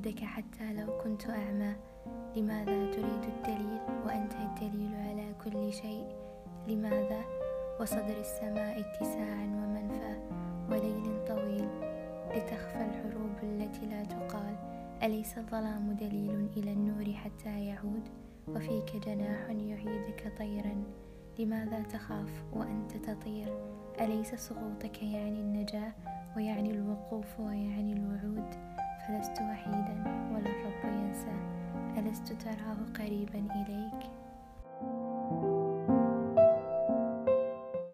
وجودك حتى لو كنت أعمى. لماذا تريد الدليل؟ وأنت الدليل على كل شيء. لماذا؟ وصدر السماء اتساعا ومنفى وليل طويل. لتخفى الحروب التي لا تقال. أليس الظلام دليل إلى النور حتى يعود؟ وفيك جناح يعيدك طيرا. لماذا تخاف وأنت تطير؟ أليس سقوطك يعني النجاة ويعني الوقوف ويعني الوعود فلست وحيدا ولا الرب ينسى ألست تراه قريبا إليك؟